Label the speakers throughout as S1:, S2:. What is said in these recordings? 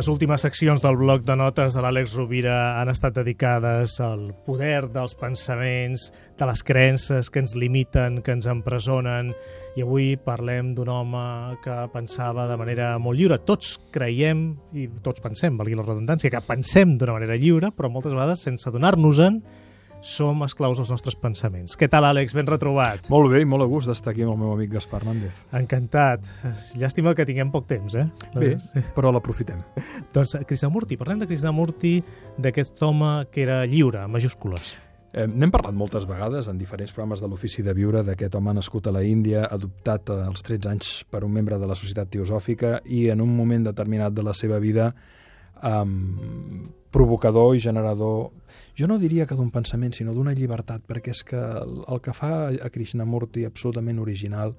S1: Les últimes seccions del bloc de notes de l'Àlex Rovira han estat dedicades al poder dels pensaments, de les creences que ens limiten, que ens empresonen, i avui parlem d'un home que pensava de manera molt lliure. Tots creiem, i tots pensem, valgui la redundància, que pensem d'una manera lliure, però moltes vegades sense donar-nos-en som esclaus dels nostres pensaments. Què tal, Àlex? Ben retrobat.
S2: Molt bé i molt a gust d'estar aquí amb el meu amic Gaspar Nández.
S1: Encantat. Llàstima que tinguem poc temps, eh?
S2: Bé, però l'aprofitem.
S1: doncs Krishnamurti, parlem de Krishnamurti, d'aquest home que era lliure, en majúscules.
S2: Eh, N'hem parlat moltes vegades en diferents programes de l'Ofici de Viure d'aquest home nascut a la Índia, adoptat als 13 anys per un membre de la Societat Teosòfica i en un moment determinat de la seva vida um, provocador i generador, jo no diria que d'un pensament, sinó d'una llibertat, perquè és que el, el que fa a Krishnamurti absolutament original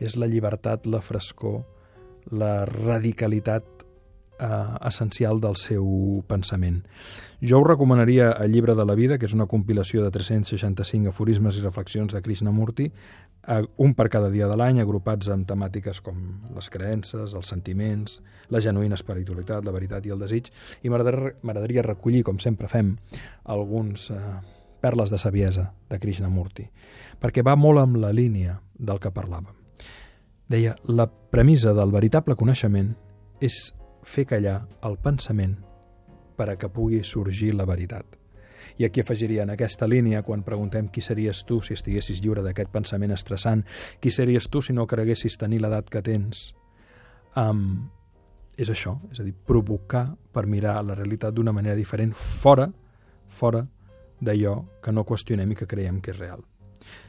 S2: és la llibertat, la frescor, la radicalitat eh, essencial del seu pensament. Jo us recomanaria el llibre de la vida, que és una compilació de 365 aforismes i reflexions de Krishnamurti, eh, un per cada dia de l'any, agrupats amb temàtiques com les creences, els sentiments, la genuïna espiritualitat, la veritat i el desig, i m'agradaria recollir, com sempre fem, alguns eh, perles de saviesa de Krishnamurti, perquè va molt amb la línia del que parlàvem. Deia, la premissa del veritable coneixement és fer callar el pensament per a que pugui sorgir la veritat. I aquí afegiria en aquesta línia, quan preguntem qui series tu si estiguessis lliure d'aquest pensament estressant, qui series tu si no creguessis tenir l'edat que tens, um, és això, és a dir, provocar per mirar la realitat d'una manera diferent, fora, fora d'allò que no qüestionem i que creiem que és real.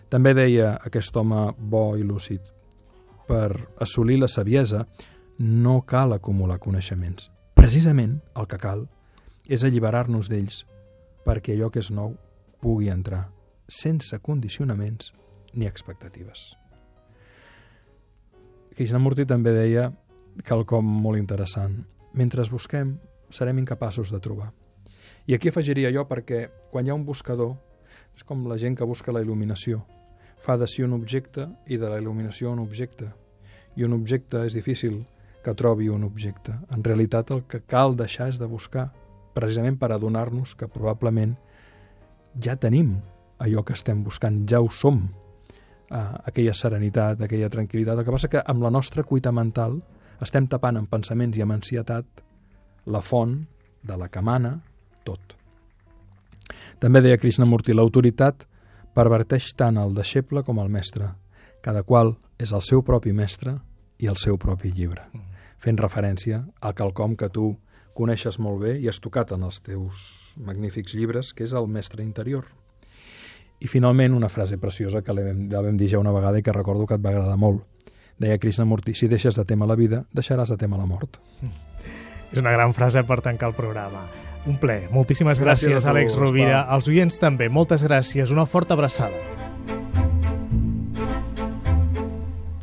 S2: També deia aquest home bo i lúcid, per assolir la saviesa no cal acumular coneixements. Precisament el que cal és alliberar-nos d'ells perquè allò que és nou pugui entrar sense condicionaments ni expectatives. Krishnamurti també deia quelcom molt interessant. Mentre busquem, serem incapaços de trobar. I aquí afegiria jo perquè quan hi ha un buscador, és com la gent que busca la il·luminació. Fa de si un objecte i de la il·luminació un objecte. I un objecte és difícil que trobi un objecte. En realitat el que cal deixar és de buscar, precisament per adonar-nos que probablement ja tenim allò que estem buscant, ja ho som, eh, aquella serenitat, aquella tranquil·litat. El que passa que amb la nostra cuita mental estem tapant amb pensaments i amb ansietat la font de la que mana tot. També deia Krishnamurti, l'autoritat perverteix tant el deixeble com el mestre. Cada qual és el seu propi mestre i el seu propi llibre. Mm fent referència a quelcom que tu coneixes molt bé i has tocat en els teus magnífics llibres, que és el mestre interior. I finalment una frase preciosa que la vam, la vam dir ja una vegada i que recordo que et va agradar molt. Deia Krishnamurti, si deixes de tema la vida, deixaràs de tema la mort.
S1: És una gran frase per tancar el programa. Un ple. Moltíssimes gràcies, gràcies Àlex Rovira. Als oients també, moltes gràcies. Una forta abraçada.